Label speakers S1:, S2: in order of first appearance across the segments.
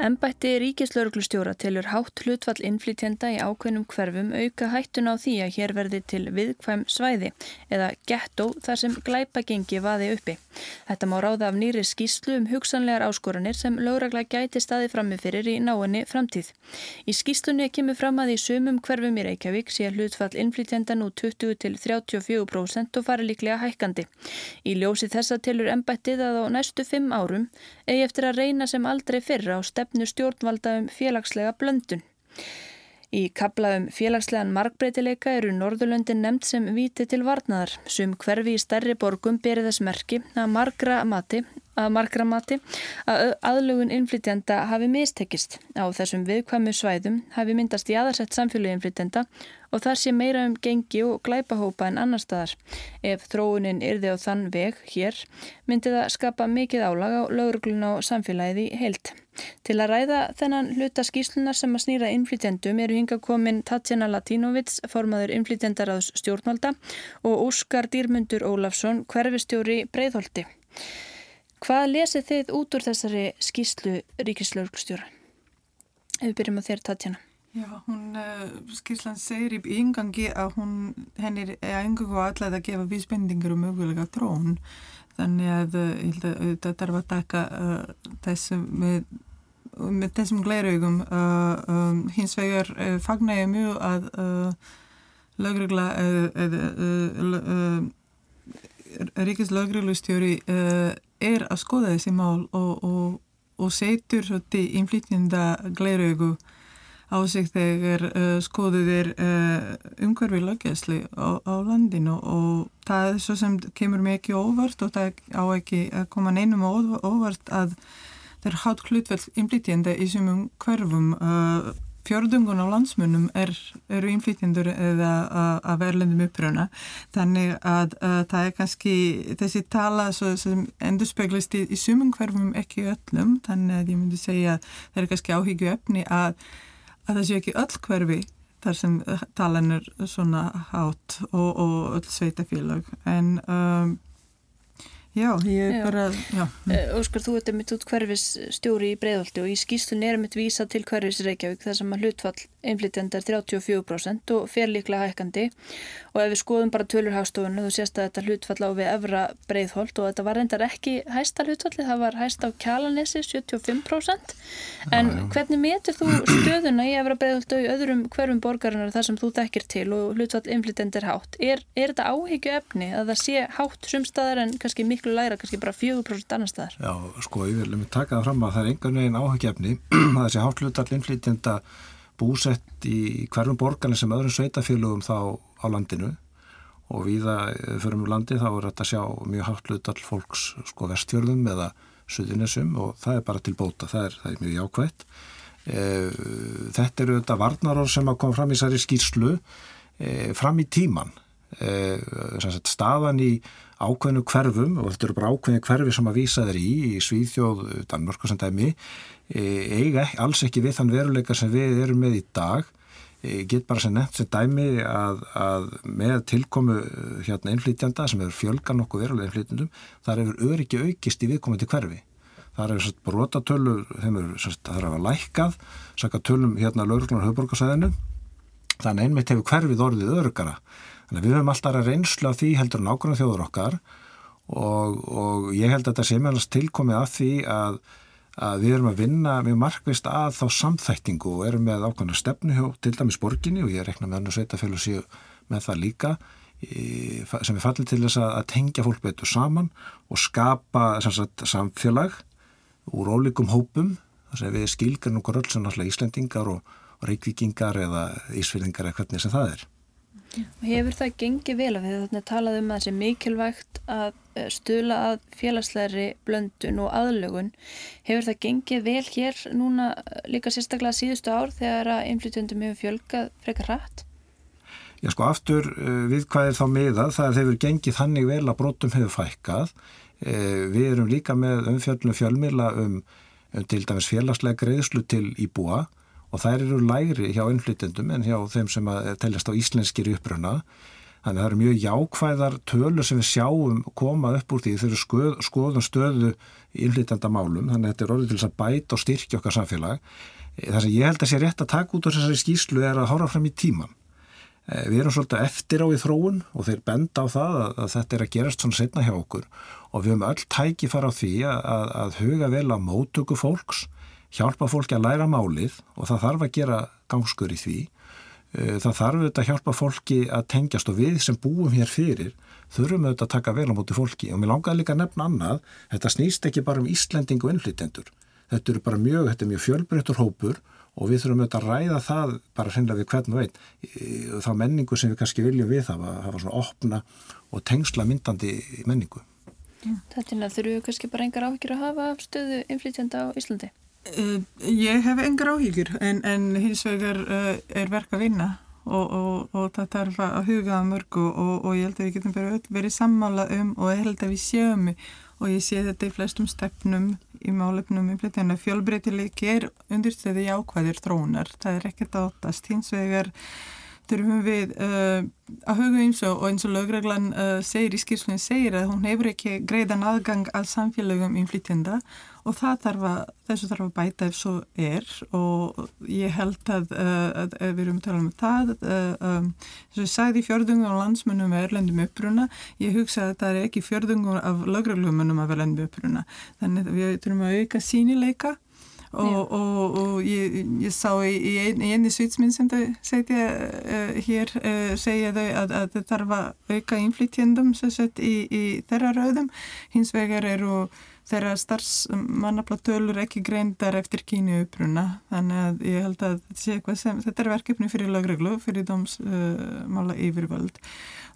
S1: Embætti ríkislauruglustjóra tilur hátt hlutfall innflytjenda í ákveðnum hverfum auka hættun á því að hér verði til viðkvæm svæði eða gettó þar sem glæpagengi vaði uppi. Þetta má ráða af nýri skýslu um hugsanlegar áskoranir sem lauragla gæti staði frammifyrir í náinni framtíð. Í skýslunni kemur fram að í sumum hverfum í Reykjavík sé hlutfall innflytjenda nú 20 til 34% og fari líklega hækkandi. Í ljósi þessa tilur embættið að á næstu fimm árum eigi eftir að reyna sem aldrei fyrra á stefn stefnu stjórnvalda um félagslega blöndun. Í kaplaðum félagslegan markbreytileika eru Norðurlöndin nefnt sem viti til varnaðar sem hverfi í stærri borgum berið þess merki að margra mati að margra mati að aðlugun innflytjanda hafi mistekist. Á þessum viðkvæmu svæðum hafi myndast í aðarsett samfélagi innflytjanda og þar sé meira um gengi og glæpahópa en annar staðar. Ef þróunin yrði á þann veg hér myndi það skapa mikið álag á lögurglun á samfélagið í heilt. Til að ræða þennan hluta skýslunar sem að snýra innflytjendum eru hinga komin Tatjana Latinovits, formaður innflytjendaraðs stjórnvalda og Óskar Dýrmundur Ólafsson, hverfistjóri Breitholti. Hvað lesið þið út úr þessari skýslu ríkislauglstjóra? Ef við byrjum á þér Tatjana.
S2: Já, hún, uh, skýrslan segir í yngangi að hún, henni er yngangu allega að gefa vísbendingur um mögulega trón þannig að þetta þarf að taka uh, þessum með, með þessum gleiraugum uh, um, hins vegar uh, fagnar ég mjög að lögregla Ríkis lögreglustjóri er að skoða þessi mál og, og, og setur innflytjenda gleiraugu á sig þegar uh, skoðuð er uh, umhverfið löggjæsli á, á landinu og það er svo sem kemur mér ekki óvart og það á ekki að koma neinum óvart að það er hátt hlutvelds innflytjenda í sumum hverfum uh, fjörðungun á landsmunum er, eru innflytjendur eða að verðlendum uppröna þannig að það er kannski þessi tala sem endur speglist í, í sumum hverfum ekki öllum. Þannig að ég myndi segja það er kannski áhyggju efni að að það sé ekki öll hverfi þar sem talan er svona hátt og, og öll sveitafélag en um, Já, ég er bara, já.
S1: Uh, Óskar, þú ert mitt út hverfis stjóri í Breðolti og í skýstun er mitt vísa til hverfis Reykjavík þar sem að hlutfall einflýtjandi er 34% og fer líklega hækkandi og ef við skoðum bara tölurhástofunum þú sést að þetta hlutfall á við Evra Breðholt og þetta var reyndar ekki hæsta hlutfalli, það var hæsta á Kjalanesi 75% en já, já. hvernig metur þú stöðuna í Evra Breðholt og í öðrum hverfum borgarinnar þar sem þú þekkir til og hlutfall einflýtjandi er hátt? Er, er þetta áhyggju efni að það sé hátt sumstaðar en kannski miklu miklu læra, kannski bara 4% annar staðar.
S3: Já, sko, ég vil taka það fram að það er engan veginn áhugjefni að þessi hátlutar innflytjenda búsett í hverjum borgarni sem öðrum sveitafélugum þá á landinu og viða fyrir um landi þá er þetta að sjá mjög hátlutar fólks sko vestfjörðum eða suðinessum og það er bara til bóta, það er, það er mjög jákvægt. E, þetta eru þetta varnarór sem að koma fram í særi skýrslu e, fram í tíman. E, staðan í ákveðinu hverfum og þetta eru bara ákveðinu hverfi sem að vísa þeir í í Svíþjóð, Danmörk og sem dæmi e, eiga alls ekki við þann veruleika sem við erum með í dag. E, get bara sem nefnt sem dæmi að, að með tilkomu hérna innflytjanda sem eru fjölgan okkur verulega innflytjandum þar hefur öryggi aukist í viðkomandi hverfi. Þar hefur svona brotatölur þeim eru er að lækkað saka tölum hérna lauruglunar höfborgarsæðinu þannig einmitt hefur hverfið orðið örugara Þannig að við höfum alltaf að reynslu af því heldur nákvæmlega þjóður okkar og, og ég held að þetta sé meðalans tilkomið af því að, að við erum að vinna mjög markvist að þá samþæktingu og erum með ákvæmlega stefnu til dæmis borginni og ég rekna með annu sveitafélag síu með það líka sem er fallið til þess að tengja fólk betur saman og skapa sagt, samfélag úr ólíkum hópum þess að við skilgar nokkur öll sem náttúrulega Íslendingar og, og reykvikingar eða Ísfyrðingar eða hvernig sem það er.
S1: Hefur það gengið vel að við þarna talaðum að það sé mikilvægt að eh, stula að félagsleiri blöndun og aðlögun. Hefur það gengið vel hér núna eh, líka sérstaklega síðustu ár þegar að inflytjöndum hefur fjölgað frekar rætt?
S3: Já sko aftur eh, við hvað er þá miðað það er þegar hefur gengið þannig vel að brotum hefur fækkað. Við erum líka með umfjöldinu fjölmila um, um til dæmis félagslega greiðslu til íbúa og þær eru lægri hjá innflytendum en hjá þeim sem að teljast á íslenskir uppröna Þannig að það eru mjög jákvæðar tölur sem við sjáum koma upp úr því þegar skoð, skoðum stöðu innlítenda málum. Þannig að þetta er orðið til þess að bæta og styrkja okkar samfélag. Það sem ég held að sé rétt að taka út á þessari skýslu er að horfa fram í tíman. Eh, við erum svolítið eftir á í þróun og þeir benda á það að, þetta er að gerast svona setna hjá okkur og við höfum öll tæki fara á því að, að huga vel á mótöku fólks, hjálpa fólki að læra málið og það þarf að gera gangskur í því. Eh, það þarf auðvitað að hjálpa fólki að tengjast og við sem búum hér fyrir þurfum auðvitað að taka vel á móti fólki og mér langaði líka að nefna annað, þetta snýst ekki bara um Íslending og innflytendur. Þetta eru bara mjög, þetta er mjög fjölbreyttur hópur og við þurfum auðvitað að ræða það bara hreinlega við hvern og einn þá menningu sem við kannski viljum við hafa, hafa svona opna og tengsla myndandi menningu.
S1: Þetta er að þurfum við kannski bara engar áhyggjur að hafa stöðu inflytjanda á Íslandi?
S2: Uh, ég hef engar áhyggjur en, en hins vegar uh, er verk að vinna og, og, og það þarf að huga mörgu og, og ég held að við getum verið sammála um og ég held að við sjöum og ég sé þetta í flestum stefnum í málefnum umflytjana fjölbreytileiki er undirstæði jákvæðir þróunar, það er ekkert áttast hins vegar þurfum við uh, að huga eins og eins og lögreglan uh, segir í skýrslunni segir að hún hefur ekki greiðan aðgang að samfélagum umflytjanda og þarf að, þessu þarf að bæta ef svo er. Og ég held að, uh, að, að við erum að tala um það uh, um, þess að ég sagði fjörðungum á landsmönnum með erlendum uppruna ég hugsa að það er ekki fjörðungum af lögreglumönnum af erlendum uppruna. Þannig að við þurfum að auka sínileika og, og, og ég, ég sá í, í einni svitsminn sem þau segja uh, hér uh, segja þau að, að það þarf að auka innflytjendum í, í þeirra rauðum hins vegar eru þeirra starfsmannaflatölur ekki greindar eftir kínu uppruna þannig að ég held að þetta, sem, þetta er verkefni fyrir lagreglu, fyrir dómsmála uh, yfirvöld.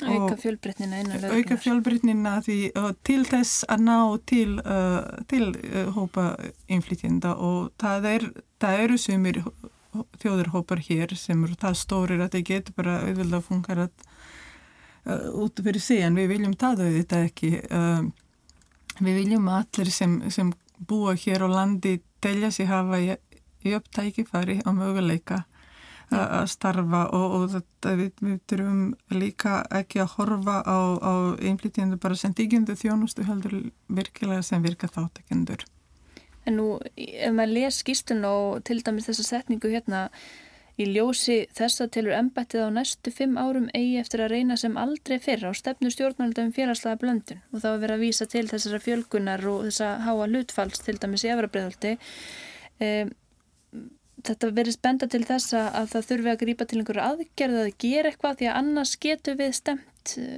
S1: Auka fjölbrytnina innan
S2: lögreglunar Auka fjölbrytnina því til þess að ná til, uh, til uh, hópa inflytjenda og það, er, það eru sumir þjóðurhópar hér sem eru það stórir að það getur bara auðvitað að funka uh, út fyrir sig en við viljum það auðvitað ekki. Uh, Við viljum að allir sem, sem búa hér á landi telja sig hafa í, upptækifari á möguleika að starfa og, og þetta, við, við þurfum líka ekki að horfa á, á einflýtjendu bara sem dígjöndu þjónustu heldur virkilega sem virka þáttekendur.
S1: En nú, ef maður les skýstun og til dæmis þessa setningu hérna Í ljósi þessa tilur embættið á næstu fimm árum eigi eftir að reyna sem aldrei fyrr á stefnu stjórnaldum félagslega blöndun og þá að vera að vísa til þessara fjölgunar og þessa háa hlutfalls til dæmis í efrabriðhaldi. E, þetta verið spenda til þessa að það þurfi að grípa til einhverju aðgerð að gera eitthvað því að annars getur við stemt e,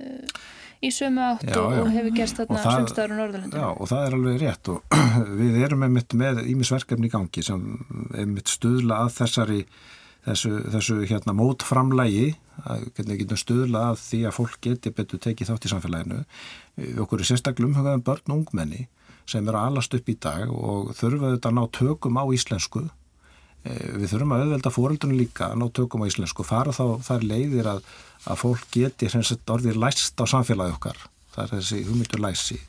S1: í sömu átt já, já. og hefur gerst þarna sömstaður á Norðurlandinu.
S3: Já og það er alveg rétt og við erum með ímisverkefni í gangi sem er mitt stuðla að þessari þessu, þessu hérna mótframlægi að getum stuðla að því að fólk geti betur tekið þátt í samfélaginu. Við okkur er sérstaklega umhugaðum börn og ungmenni sem eru að alast upp í dag og þurfa þetta að ná tökum á íslensku. E, við þurfum að auðvelda fóreldunum líka að ná tökum á íslensku fara þá þær leiðir að, að fólk geti orðið læst á samfélagi okkar. Það er þessi hugmyndur læsi.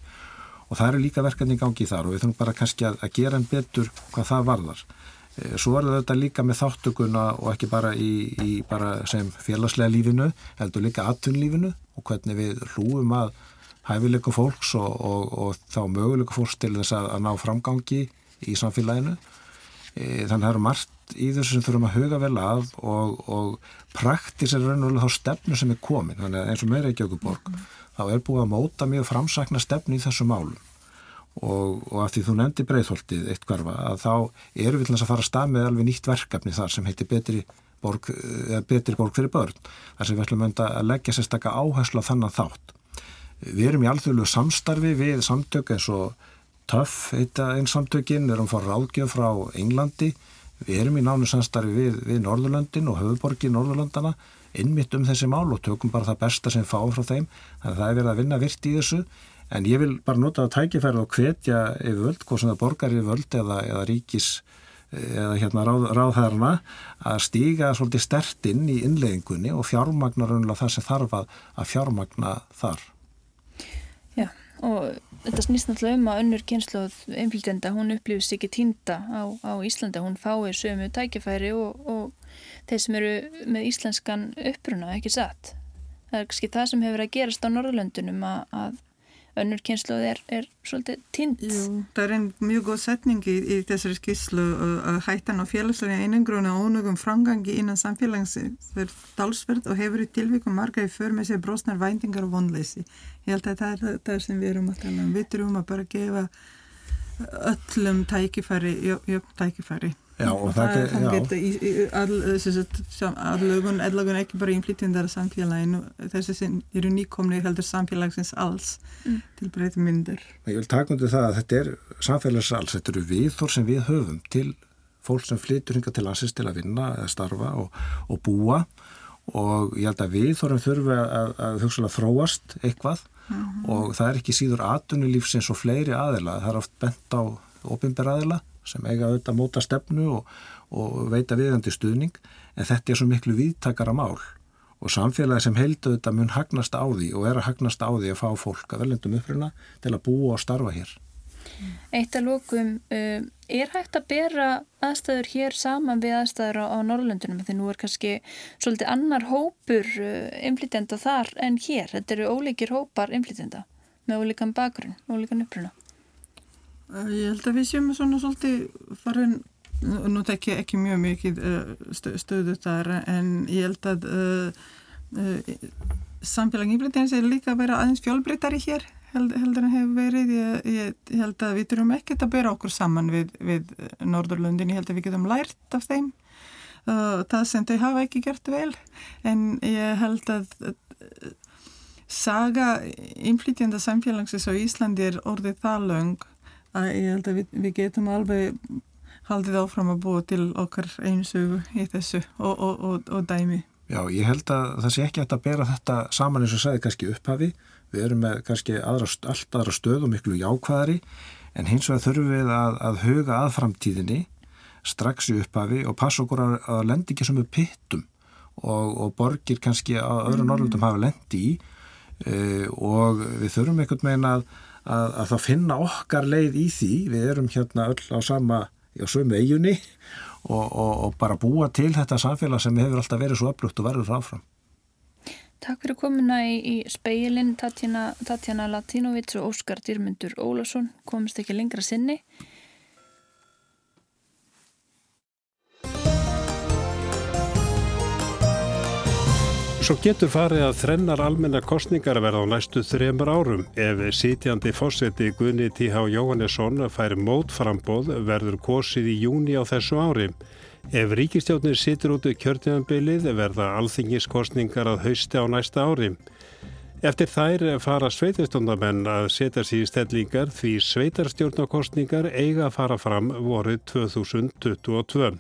S3: Og það eru líka verkefni í gangi þar og við þurfum bara kannski að, að gera en betur hvað það varðar. Eh, svo er þetta líka með þáttökuna og ekki bara í, í bara sem félagslega lífinu, heldur líka atvinnlífinu og hvernig við hlúum að hæfileikum fólks og, og, og þá möguleikum fólks til þess að, að ná framgangi í samfélaginu. E, þannig að það eru margt í þessu sem þurfum að huga vel að og, og praktis er raun og þá stefnu sem er komin. Þannig að eins og meira Gjökuborg, mm -hmm. þá er búið að móta mjög framsakna stefnu í þessu málum og, og af því þú nefndi breyðholtið eitt hverfa að þá eru við til að fara að stað með alveg nýtt verkefni þar sem heitir betri borg, betri borg fyrir börn þar sem við ætlum að leggja sérstakka áherslu á þannan þátt. Við erum í alþjóðlu samstarfi við samtök eins og TÖF heita einn samtökin, við erum fara ráðgjöf frá Englandi, við erum í nánu samstarfi við, við Norðurlöndin og höfuborgin Norðurlöndana innmitt um þessi mál og tökum bara það besta sem fáum frá þeim, þannig að það er verið að vinna virt í þessu En ég vil bara nota að tækifæra og hvetja yfir völd, hvort sem það borgar yfir völd eða, eða ríkis eða hérna ráð, ráðherrna að stíga svolítið stertinn í innleggingunni og fjármagna raunlega það sem þarf að, að fjármagna þar.
S1: Já, og þetta snýst náttúrulega um að önnur kynsluð einflýtenda, hún upplýfis ekki týnda á, á Íslanda, hún fái sömu tækifæri og, og þeir sem eru með íslenskan uppruna, ekki satt? Það er kannski það sem hefur að gerast á Norðurlöndunum að, að önnur kynslu er, er svolítið tínt.
S2: Jú, það er einn mjög góð setning í, í þessari skisslu að hættan á félagslega einangruna og ónugum frangangi innan samfélagsins er talsverð og hefur í tilvíkum marga í för með sér brosnar væntingar og vonleysi. Ég held að það er það sem við erum að tala um. Við erum að bara gefa öllum tækifæri, jöfn tækifæri.
S3: Já, og það,
S2: það getur aðlögun, aðlögun ekki bara innflytjandar samfélaginu, þessi sem eru nýkomni heldur samfélagsins alls mm. til breytum myndir.
S3: Ég vil taka undir það að þetta er samfélagsins alls, þetta eru viðþór sem við höfum til fólk sem flytur hinga til landsins til að vinna eða starfa og, og búa og ég held að viðþórum þurfi að, að hugsalega þróast eitthvað mm -hmm. og það er ekki síður atunulífsins og fleiri aðila, það er oft bent á ofinber aðila sem eiga auðvitað að móta stefnu og, og veita viðandi stuðning en þetta er svo miklu viðtakara mál og samfélagi sem heldu auðvitað mun hagnast á því og er að hagnast á því að fá fólk að veljendum uppruna til að búa og starfa hér.
S1: Eitt að lókum, um, er hægt að bera aðstæður hér saman við aðstæður á, á Norrlöndunum því nú er kannski svolítið annar hópur uh, inflytenda þar en hér, þetta eru ólíkir hópar inflytenda með ólíkan bakgrunn, ólíkan uppruna.
S2: Eh, ég held að við séum svona svolítið farin, nú tek ég ekki mjög mikið eh, stöðu þar en ég held að uh, uh, samfélag íblendins er líka að vera aðeins fjálbreytari hér held, heldur en hefur verið. Ég, ég, held að við þurfum ekkert að bera okkur saman við, við Norðurlundin, ég held að við getum lært af þeim uh, það sem þau hafa ekki gert vel en ég held að saga innflytjanda samfélagsins á Íslandi er orðið það löng að ég held að við, við getum alveg haldið áfram að búa til okkar einsögu í þessu og, og, og, og dæmi.
S3: Já, ég held að það sé ekki að bera þetta saman eins og sagði kannski upphafi. Við erum með kannski aðra, allt aðra stöð og miklu jákvæðari en hins vegar þurfum við að, að huga að framtíðinni strax í upphafi og passa okkur að, að lendi ekki sem við pittum og borgir kannski að öðru mm. norðlundum hafa lendi í uh, og við þurfum einhvern veginn að að, að þá finna okkar leið í því. Við erum hérna öll á sama á sömu eigunni og, og, og bara búa til þetta samfélag sem hefur alltaf verið svo öflugt og verður ráfram
S1: Takk fyrir komuna í, í speilin Tatjana, Tatjana Latinovic og Óskar Dýrmundur Ólason. Komist ekki lengra sinni
S4: Svo getur farið að þrennar almenna kostningar verða á næstu þremur árum. Ef sitjandi fórseti Gunni T.H. Jóhannesson fær mótframbóð verður kosið í júni á þessu ári. Ef ríkistjóknir situr út kjörtíðanbilið verða alþingiskostningar að hausti á næsta ári. Eftir þær fara sveitarstjórnamenn að setja sér í stellingar því sveitarstjórnarkostningar eiga að fara fram voruð 2022.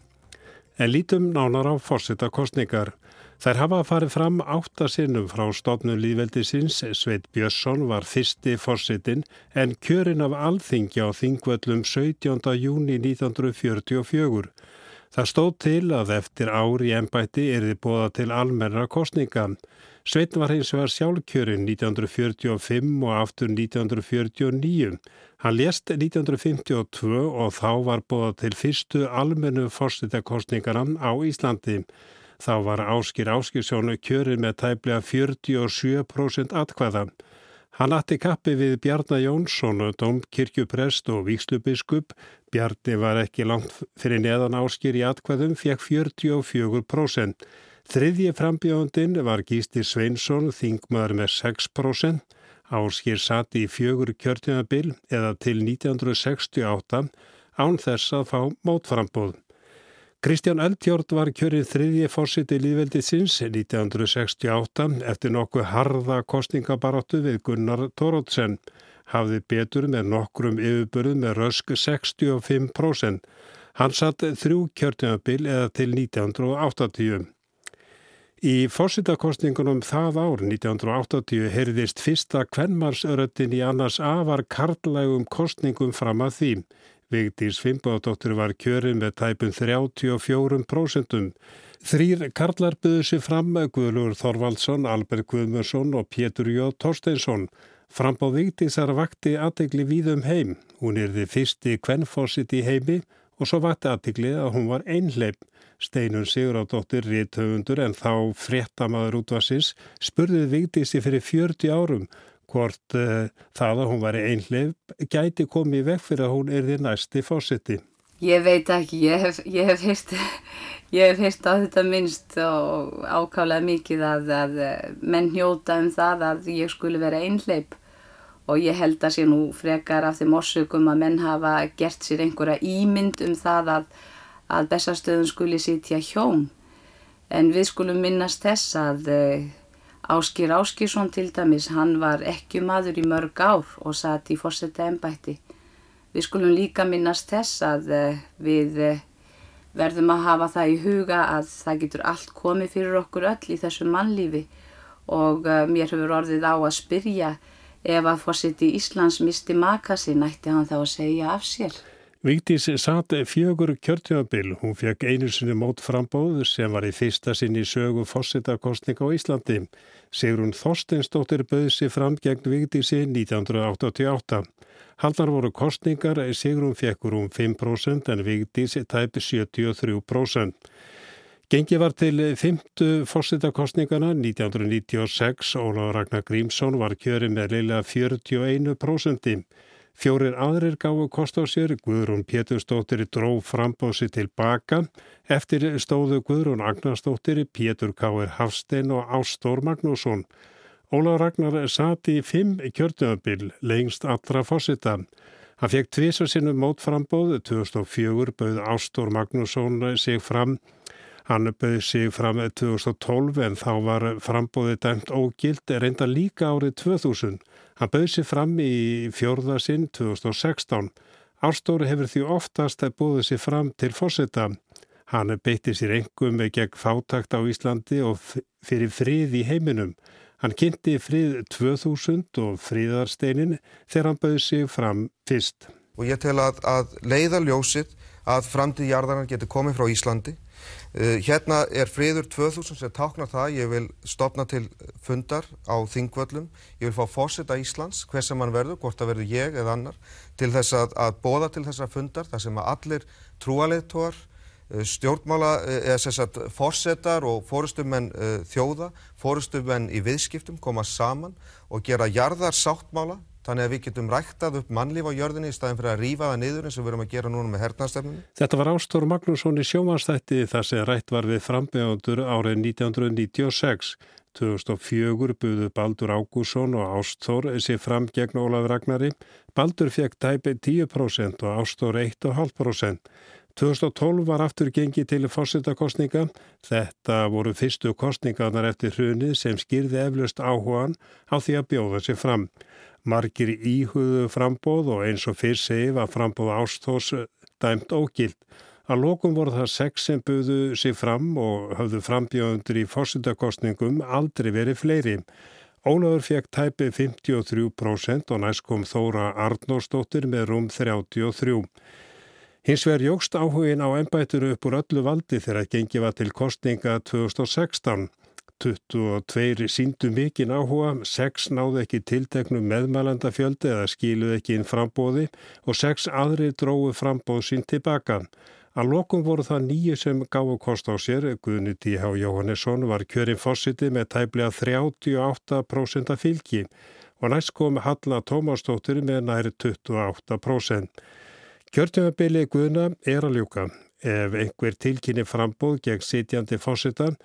S4: En lítum nánar á fórsetakostningar. Þær hafa farið fram áttasinnum frá stofnum líðveldisins, Sveit Björnsson var fyrsti fórsitin en kjörin af alþingja á þingvöllum 17. júni 1944. Það stóð til að eftir ári ennbætti er þið bóða til almenna kostninga. Sveit var hins vegar sjálfkjörin 1945 og aftur 1949. Hann lést 1952 og þá var bóða til fyrstu almennu fórsitakostningarna á Íslandi. Þá var Áskir Áskirsjónu kjörið með tæplega 47% atkvæða. Hann atti kappi við Bjarnar Jónsson, domkirkjuprest og vikslubiskup. Bjarni var ekki langt fyrir neðan Áskir í atkvæðum, fekk 44%. Þriðji frambjóðundin var Gístir Sveinsson, þingmaður með 6%. Áskir sati í fjögur kjörtinabil eða til 1968 án þess að fá mótframbóð. Kristján Eldjórn var kjörið þriðji fórsiti líðveldisins 1968 eftir nokkuð harða kostningabaróttu við Gunnar Torótsen. Hafði betur með nokkrum yfirbörðum með rösk 65%. Hann satt þrjú kjörtinabil eða til 1980. Í fórsitakostningunum það ár 1980 heyrðist fyrsta kvennmarsöröttin í annars afar karlægum kostningum fram að þým. Vigdís Fimboðdóttir var kjörin með tæpum 34%. Þrýr karlar byggðu sér fram Guðlur Þorvaldsson, Albert Guðmjörsson og Pétur Jó Torsteinsson. Frambáð Vigdísar vakti aðegli víðum heim. Hún er þið fyrsti kvennfósitt í heimi og svo vakti aðtiklið að hún var einhleip. Steinun Sigurðardóttir Ríðtöfundur en þá fréttamaður útvarsins spurðið Vigdísi fyrir 40 árum hvort uh, það að hún var einhleip gæti komið vekk fyrir að hún er því næsti fósetti.
S5: Ég veit ekki, ég hef, ég hef hýrt Ég hef hýrt á þetta minnst og ákálega mikið að, að menn hnjóta um það að ég skulle vera einhleip og ég held að sé nú frekar af þeim orsökum að menn hafa gert sér einhverja ímynd um það að, að bestastöðun skuli sitja hjón. En við skulum minnast þess að uh, Áskir Áskísson til dæmis, hann var ekki maður í mörg ár og satt í fórsetta ennbætti. Við skulum líka minnast þess að uh, við uh, verðum að hafa það í huga að það getur allt komið fyrir okkur öll í þessu mannlífi og mér hefur orðið á að spyrja ef að fórsiti Íslands misti makasi nætti hann þá að segja af sér.
S4: Vigdís satt fjögur kjörtjöfabil. Hún fekk einu sinni mót frambóð sem var í fyrsta sinni sögu fórsetakostning á Íslandi. Sigrun Þorsteinsdóttir bauði sig fram gegn Vigdísi 1988. Haldar voru kostningar, Sigrun fekkur um 5% en Vigdís tæpi 73%. Gengi var til fymtu fórsetakostningana 1996. Óláður Ragnar Grímsson var kjöri með leila 41%. Fjórir aðrir gáðu kost á sér, Guðrún Pétursdóttir dró frambósi tilbaka, eftir stóðu Guðrún Agnarsdóttir, Pétur Káir Hafstein og Ástór Magnússon. Óla Ragnar sati í fimm kjörtuðabil, lengst allra fósita. Hann fekk tvisa sinu mótframbóð, 2004 bauð Ástór Magnússon sig fram Hann bauð sig fram 2012 en þá var frambóðið dæmt ógild reynda líka árið 2000. Hann bauð sig fram í fjórðasinn 2016. Ástóri hefur því oftast búið sig fram til fósetta. Hann beitti sér engum gegn fátakt á Íslandi og fyrir frið í heiminum. Hann kynnti frið 2000 og fríðarsteinin þegar hann bauð sig fram fyrst.
S6: Og ég tel að, að leiða ljósið að framtíð jarðanar getur komið frá Íslandi Uh, hérna er friður 2000 sem táknar það, ég vil stopna til fundar á þingvöllum, ég vil fá fósita Íslands, hvers sem hann verður, hvort það verður ég eða annar, til þess að, að bóða til þessar fundar, þar sem að allir trúaleittóar, uh, stjórnmála, eða sérsagt fórsetar og fórustumenn þjóða, fórustumenn í viðskiptum koma saman og gera jarðar sáttmála Þannig að við getum ræktað upp mannlíf á jörðinni í staðin fyrir að rýfa það niður eins og við erum að gera núna með hernastefnunni.
S4: Þetta var Ástór Magnússon í sjómanstætti þar sem rætt var við frambegjandur árið 1996. 2004 buðu Baldur Ágússon og Ástór sér fram gegn Ólaf Ragnari. Baldur fekk tæpi 10% og Ástór 1,5%. 2012 var aftur gengið til fórsetakostninga. Þetta voru fyrstu kostningarnar eftir hrunið sem skýrði eflust áhugan á því að bjóða sér fram. Margir íhuðu frambóð og eins og fyrr segi var frambóð ástós dæmt ógild. Að lókum voru það sex sem buðu sig fram og höfðu frambjóðundur í fórsendakostningum aldrei verið fleiri. Ólafur fekk tæpi 53% og næst kom Þóra Arnósdóttir með rúm 33%. Hins vegar jógst áhugin á ennbætturu upp úr öllu valdi þegar gengi var til kostninga 2016. 22 síndu mikinn áhuga, 6 náðu ekki tilteknum meðmælandafjöldi eða skiluð ekki inn frambóði og 6 aðri dróðu frambóð sín tilbaka. Að lokum voru það nýju sem gáðu kost á sér, Guðni T.H. Jóhannesson var kjörinn fósiti með tæplega 38% fylgi og næst kom Halla Tómasdóttir með næri 28%. Kjörtjöfabili Guðna er að ljúka. Ef einhver tilkynni frambóð gegn sitjandi fósitan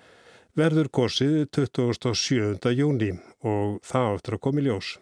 S4: verður korsið 27. júni og það áttur að komi ljós.